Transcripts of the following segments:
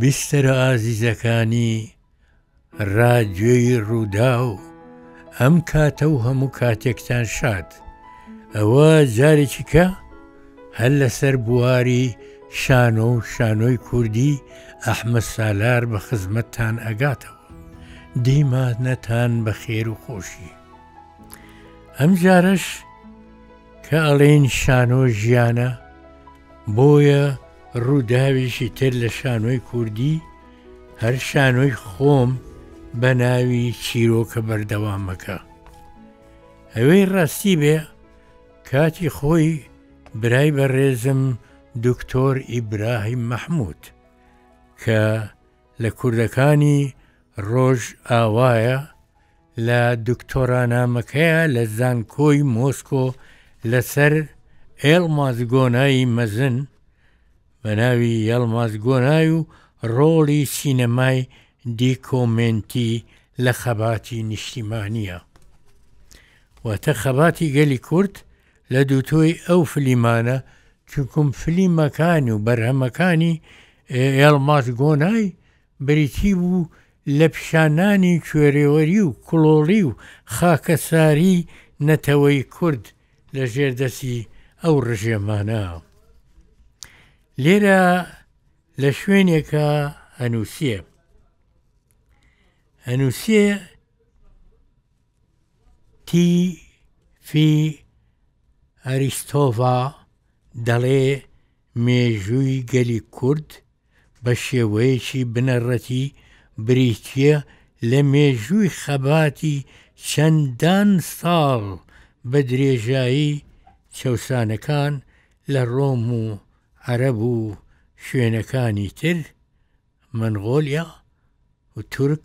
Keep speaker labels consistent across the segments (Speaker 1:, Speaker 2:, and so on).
Speaker 1: بیستەرە ئازیزەکانی ڕادێی ڕوودا و ئەم کاتە و هەموو کاتێکتان شاد ئەوە جارێکی کە هەر لەسەر بواری شانۆ و شانۆی کوردی ئەحمە سالار بە خزمەتتان ئەگاتەوە دیمانەتان بە خێر و خۆشی ئەم جارش کە ئەڵێن شانۆ ژیانە بۆیە ڕووداوێکی تر لە شانۆی کوردی هەر شانۆی خۆم بە ناوی چیرۆکە بەردەوامەکە ئەوەی ڕاستی بێ کاتی خۆی برای بەڕێزم دکتۆر ئیبراهیم مەحموود کە لە کوردەکانی ڕۆژ ئاوایە لە دکتۆرانامەکەیا لە زانکۆی مۆسکۆ لەسەر ئێڵماز گۆنای مەزن بە ناوی یەڵماز گۆنای و ڕۆڵی سینەمای دیکۆمێنتی لە خەباتی نیشتیمانیە واتە خەباتی گەلی کورد لە دووتۆی ئەو فلیمانە چونکم فلیمەکان و بەرهەمەکانی یەڵماز گۆنای بریتی بوو لە پیشانانی کوێرێوەری و کڵۆڵی و خاکەساری نەتەوەی کورد لە ژێر دەستی ئەو ڕژێمانە لێرە لە شوێنێکە ئەنووسێ ئەنووسێ تیفی ئەریستۆڤا دەڵێ مێژووی گەلی کورد بە شێوەیەکی بنەڕەتی بریتییە لە مێژووی خەباتی چەندان ساڵ بە درێژایی چەوسانەکان لە ڕۆم و عەرەب و شوێنەکانی تر مەنغۆلیا و تورک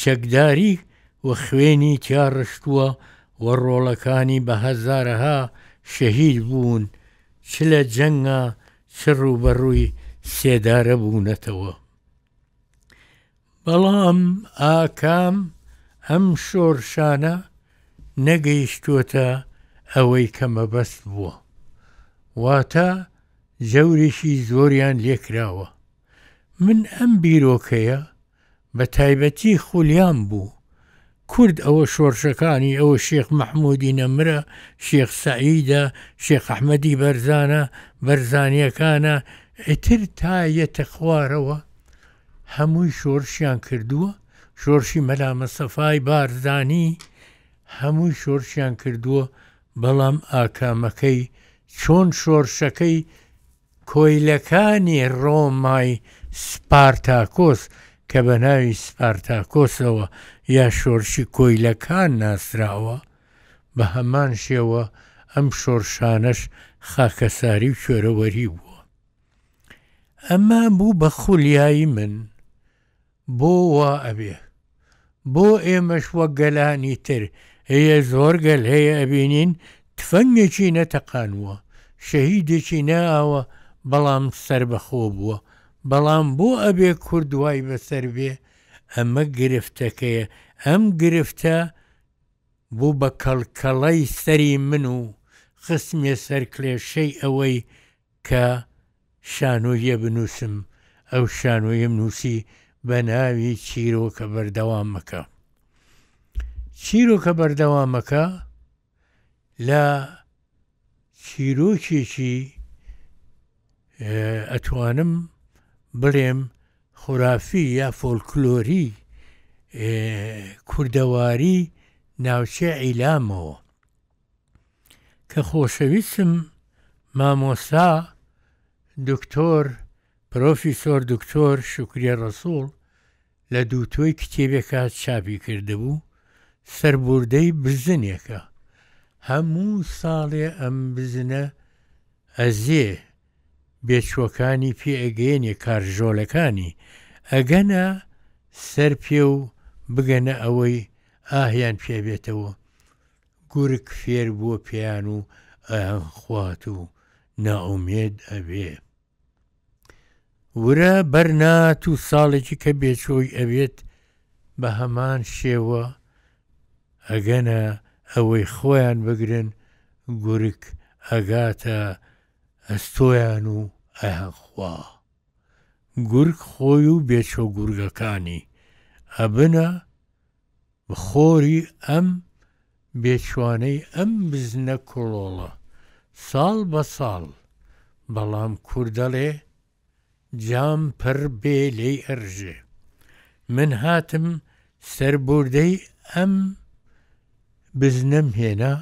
Speaker 1: چەکداری و خوێنی تیا ڕشتووە و ڕۆڵەکانی بە هەزارەها شەهید بوون چ لە جەنگا چ ڕووبەڕووی سێدارە بوونەتەوە بەڵام ئاکام ئەم شۆرشانە نەگەیشتووەتە ئەوەی کە مەبەست بووە واتە جەوریشی زۆریان لێکراوە من ئەم بیرۆکەیە بە تایبەتی خولیام بوو کورد ئەوە شۆرشەکانی ئەوە شێخ مەحمودی نەمرە شێخ سەعیدە شێخ ئەحمەدی بەرزانە بەرزانیەکانە ئیتر تا یەتە خوارەوە هەمووی شۆرشیان کردووە شۆرشی مەلا مەسەفای بارزانی هەمووی شۆرشیان کردووە بەڵام ئاکامەکەی چۆن شۆرشەکەی کۆیلەکانی ڕۆمای سپارتاکۆس کە بە ناوی سپارتاکۆسەوە یا شۆرشی کۆیلەکان ناسراوە، بە هەمان شێوە ئەم شۆرشانەش خاکەساری و کوێرەوەری بووە. ئەمە بوو بە خولیای من بۆ وا ئەبێ بۆ ئێمەش وەک گەلانی تر ێە زۆر گەل هەیە ئەبینین تفەنگێکی نەتەقانووە شەهیدێکی نەاوە بەڵام سەربەخۆ بووە بەڵام بۆ ئەبێ کورد وای بەسەر بێ ئەمە گرفتەکەیە ئەم گرفتە بوو بە کەڵکەڵەی سەری من و خستمیە سەر کلێشەی ئەوەی کە شانۆییە بنووسم ئەو شانۆیەم نووسی بە ناوی چیرۆکە بەردەوامەکە چیرۆکە بەردەوامەکە لە چیرۆکێکی ئەتوانم بڵێم خورافی یا فۆلکلۆری کوردەواری ناوچە ئیلامەوە کە خۆشەویستم مامۆستا دکتۆر پرۆفیسۆر دکتۆر شوکریە ڕەسوڵ لە دووتۆی کتێبێکا چاپی کردبوو سەربووردەی بزنێکە هەموو ساڵێ ئەم بزنە ئەزێ بێچووەکانی پێ ئەگەێنێ کارژۆلەکانی ئەگەنە سەر پێ و بگەنە ئەوەی ئاهیان پێبێتەوە گورگ فێر بووە پێیان و ئەیانخوات و نائومێد ئەبێ. ورە بەر نات و ساڵێکی کە بێچۆی ئەبێت بە هەمان شێوە ئەگەنە ئەوەی خۆیان بگرن گورگ ئەگاتە ئەستۆیان و ئەیانخوا. گورگ خۆی و بێچۆ گورگەکانی ئەبنە بەخۆری ئەم بێچوانەی ئەم بزنە کڵۆڵە ساڵ بە ساڵ بەڵام کور دەڵێ جام پڕ بێ لێی ئەڕژێ من هاتم سەربوردەی ئەم بزنەم هێنا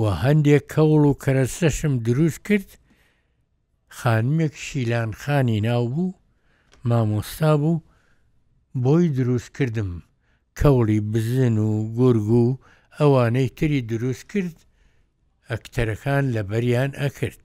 Speaker 1: و هەندێک کەوڵ و کەرەستەشم دروست کرد، خانمێک شیلان خانی ناو بوو مامۆستا بوو بۆی دروست کردم، کەوڵی بزن و گورگ و ئەوانەی تری دروست کرد، ئەکتەرەکان لەبەریان ئەکرد.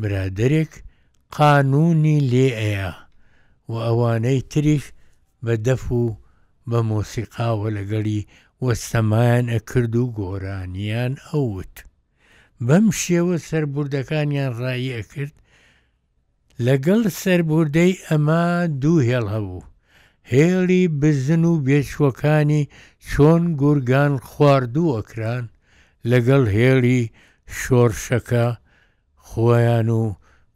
Speaker 1: برادەرێک قانوونی لێ ئەیا و ئەوانەی تریش بە دەف و بە مۆسیقاوە لەگەڵی وەستەمایان ئەکرد و گۆرانیان ئەوت. بەم شێوە سەربوردەکانیان ڕایی ئەکرد. لەگەڵ سەربوردەی ئەمە دوو هێڵ هەبوو. هێڵی بزن و بێچووەکانی چۆن گورگان خواردوو ئەکران، لەگەڵ هێڵی شۆرشەکە، خۆیان و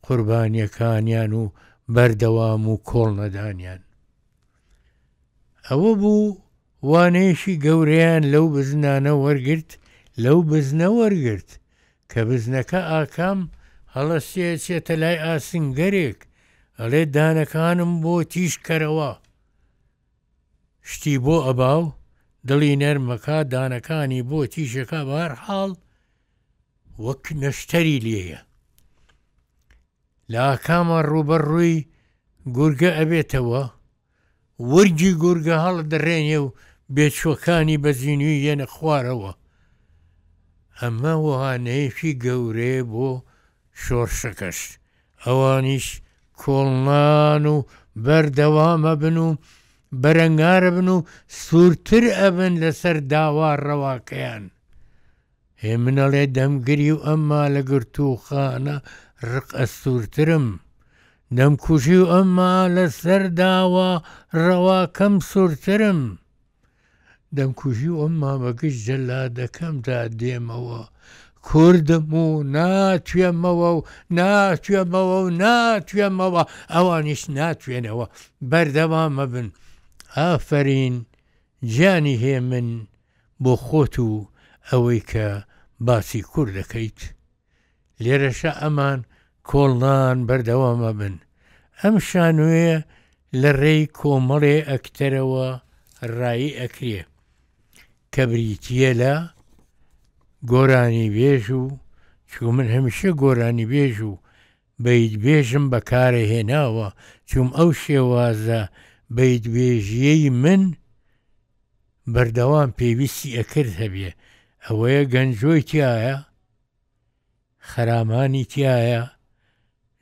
Speaker 1: قوربانیەکانیان و بەردەوام و کۆڵ نەدانیان ئەوە بوو وانەیەکی گەورەیان لەو بزنانە وەرگرت لەو بزنە وەرگرت کە بزنەکە ئاکام هەڵەسێ چێتە لای ئاسنگەرێک ئەڵێ دانەکانم بۆ تیژ کەرەوە شتی بۆ ئەباو دڵی نەرمەکە دانەکانی بۆ تیژەکە بارحاڵ وەک نەشتەری لێیە لە ئاکاما ڕووبەر ڕووی گورگە ئەبێتەوە ورگی گورگە هەڵ دەڕێنێ و بێچوەکانی بە زینوی یەنە خوارەوە ئەمە وەهانەیەکی گەورەیە بۆ شۆرشەکەش ئەوانیش کۆڵنان و بەردەوامە بن و بەرەنگارە بن و سوورتر ئەبن لەسەر داوا ڕەواکەیان هێ منەڵێ دەم گری و ئەم مالە گرتووخانە ڕق ئەستوورترم دەم کوژی و ئەم مالە سەر داوا ڕەواکەم سوورترم دەم کوژی و ئەم مامە گشت جەلادەکەم دا دێمەوە کوردم و ناتوێمەوە و ناتوێمەوە و ناتوێمەوە ئەوانیش ناتوێنەوە بەردەوامە بن ئافەرین جیانی هێمن بۆ خۆت و ئەوەی کە باسی کورد دەکەیت لێرەشە ئەمان کۆڵنان بەردەوام ئەبن ئەم شانۆیە لە ڕێی کۆمەڵێ ئەکتەرەوە ڕایی ئەکرێ کە بریتییە لە گۆرانی بێژ و چوو من هەمیشە گۆرانی بێژ و بیت بێژم بەکارە هێناوە چوم ئەو شێوازە بیت بێژیەی من بەردەوام پێویستی ئەکرد هەبێ ئەوەیە گەنجۆی تیایە خەرامانی تایە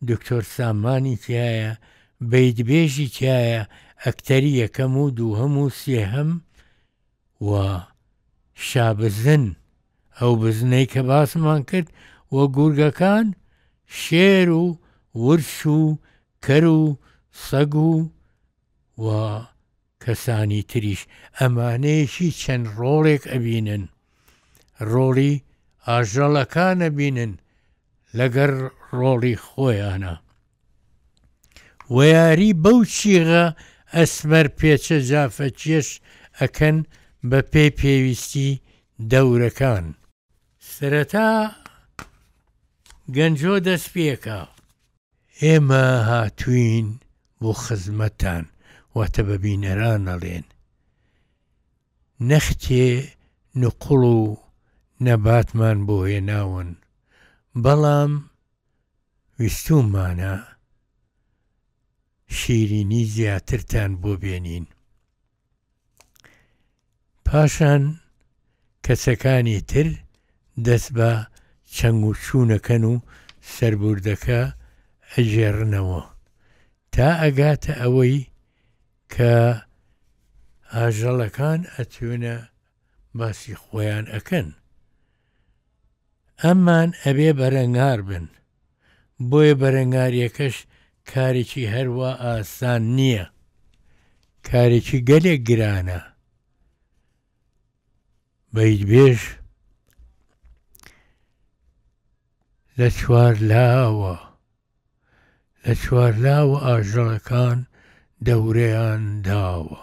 Speaker 1: دکتۆر سامانی تایە بیدبێژی تایە ئەکتەری یەکەم و دووهەم و سێهەم و شابزن ئەو بزنەی کە باسمان کرد و گورگەکان شێر و ورچ و کەر و سەگ و و کەسانی تریش ئەمانەیش هی چەند ڕۆڵێک ئەبینن ڕۆڵی ئاژەڵەکان ئەبینن لەگەر ڕۆڵی خۆیانە وە یاری بەو چیغە ئەسمەر پێچە جافەکیەش ئەکەن بە پێی پێویستی دەورەکان. سەرەتا گەنجۆ دەست پێکا. ئێمە هاتووین بۆ خزمەتتان، واتە بە بینەران ئەڵێن، نەختێ نوقڵ و نەباتمان بۆ هێناون، بەڵام ویستوومانە شیرینی زیاترتان بۆ بێنین. پاشان کەچەکانی تر دەست بە چەنگ و چوونەکەن و سەربوردەکە ئەگێڕنەوە تا ئەگاتە ئەوەی کە ئاژەڵەکان ئەچوونە باسی خۆیان ئەکەن. ئەممان ئەبێ بەرەنگار بن. بۆیە بەرەنگارییەکەش کارێکی هەر وا ئاسان نییە. کارێکی گەلێک گرانە. بەیتبێژ لە چوارلاوە لە چوارلاوە ئاژەڵەکان دەورەیان داوە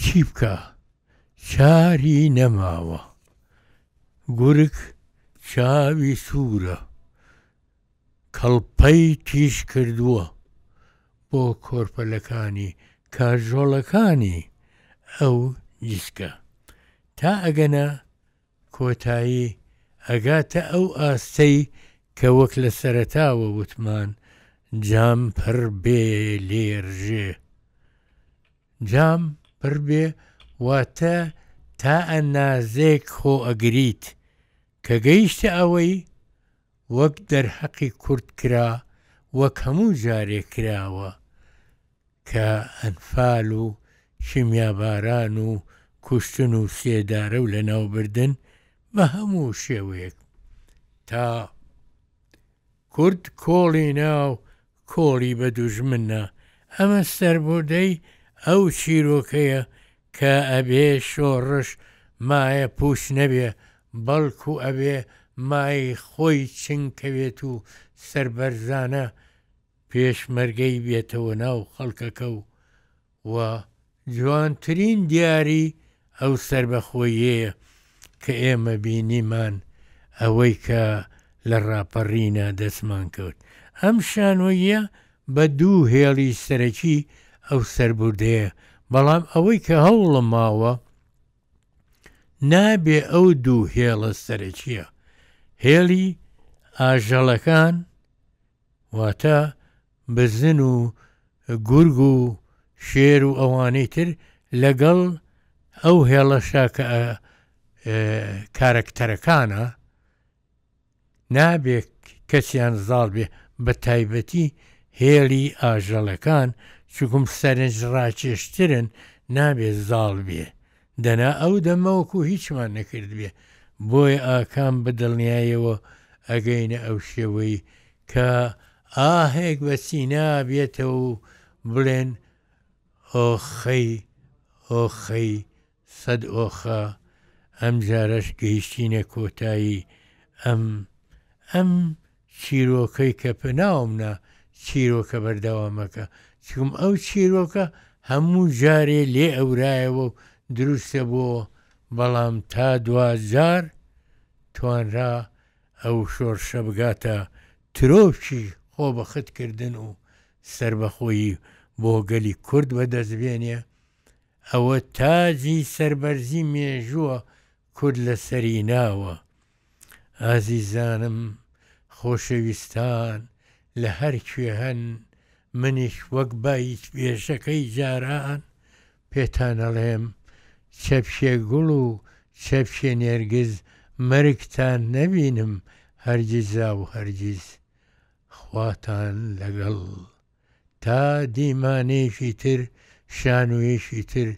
Speaker 1: چی بکا چاری نەماوە گورگ چاوی سوورە کەڵپەی تیژ کردووە بۆ کۆرپەلەکانی کاژۆڵەکانی ئەو جسکە تا ئەگەنە کۆتایی ئەگاتە ئەو ئاستەی کە وەک لە سەرەتاوە وتمان جام پڕ بێ لێرژێ جام پڕ بێ واتە تا ئەنازێک خۆ ئەگریت کە گەیشتە ئەوەی وەک دەرهەقی کورد کرا وەک هەموو جارێ کراوە کە ئەنفال و کیمیاباران و کوشتن و سێدارە و لەناوبردن بە هەموو شێوەیەک تا کورد کۆڵی ناو کۆڵی بە دوژمنە، ئەمە سەربوردەی ئەو چیرۆکەیە کە ئەبێ شۆڕش مایە پووچ نەبێ بەڵکوو ئەبێ مای خۆی چنگ کەوێت و سەربەرزانە پێشمەرگەی بێتەوە ناو خەڵکەکە و و جوانترین دیاری ئەو سەربەخۆییەیە کە ئێمە بینیمان ئەوەی کە لە ڕاپەڕینا دەستمان کەوت. ئەم شانۆییە بە دوو هێڵی سەرەکی ئەو سەربوردەیە، بەڵام ئەوەی کە هەوڵم ماوە نابێ ئەو دوو هێڵە سەرەکییە، هێڵی ئاژەڵەکان واتە بزن و گورگ و شێر و ئەوانەی تر لەگەڵ ئەو هێڵەشە کە کارەکتەرەکانە نابێ کەسیان زاڵ بێ بە تایبەتی هێڵی ئاژەڵەکان چکم سەرنج ڕاکێشترن نابێ زاڵ بێ دەنا ئەو دەمە وەکو هیچمان نەکردبێ، بۆیە ئاکام بە دڵنیایەوە ئەگەینە ئەو شێوەی کە ئاهێک بە سینا بێتەوە و بڵێن، ئۆخەی ئۆخەی سەد ئۆخە، ئەمجارەش گەیشتینە کۆتایی ئەم ئەم چیرۆکەی کە پێ ناوم نا چیرۆکە بەردەوامەکە، چوم ئەو چیرۆکە هەموو جارێ لێ ئەورایەوە و دروستە بۆوە بەڵام تا دوا جار توانرا ئەو شۆرشە بگاتە ترۆپکی خۆ بەخت کردن و سەربەخۆیی بۆ گەلی کورد بەدەست بێنێ ئەوە تاجی سەربەرزی مێژووە کورد لە سەری ناوە. ئازیزانم خۆشەویستان لە هەر کوێ هەن منیش وەک باییچبێژەکەی جاران پێتان ئەڵێم چەپکێ گوڵ و چەپکێ نێرگز مەرگتان نەبینم هەرگیزاو هەرگیز خواتان لەگەڵ تا دیمانەیەکی تر شانۆیەکی تر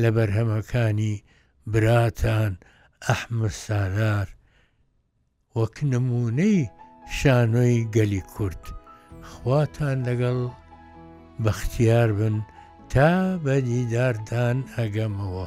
Speaker 1: لە بەرهەمەکانی براتان ئەحمە سالار وەک نموونەی شانۆی گەلی کورد خواتان لەگەڵ بەختیار بن تا بە دیداردان ئەگەمەوە.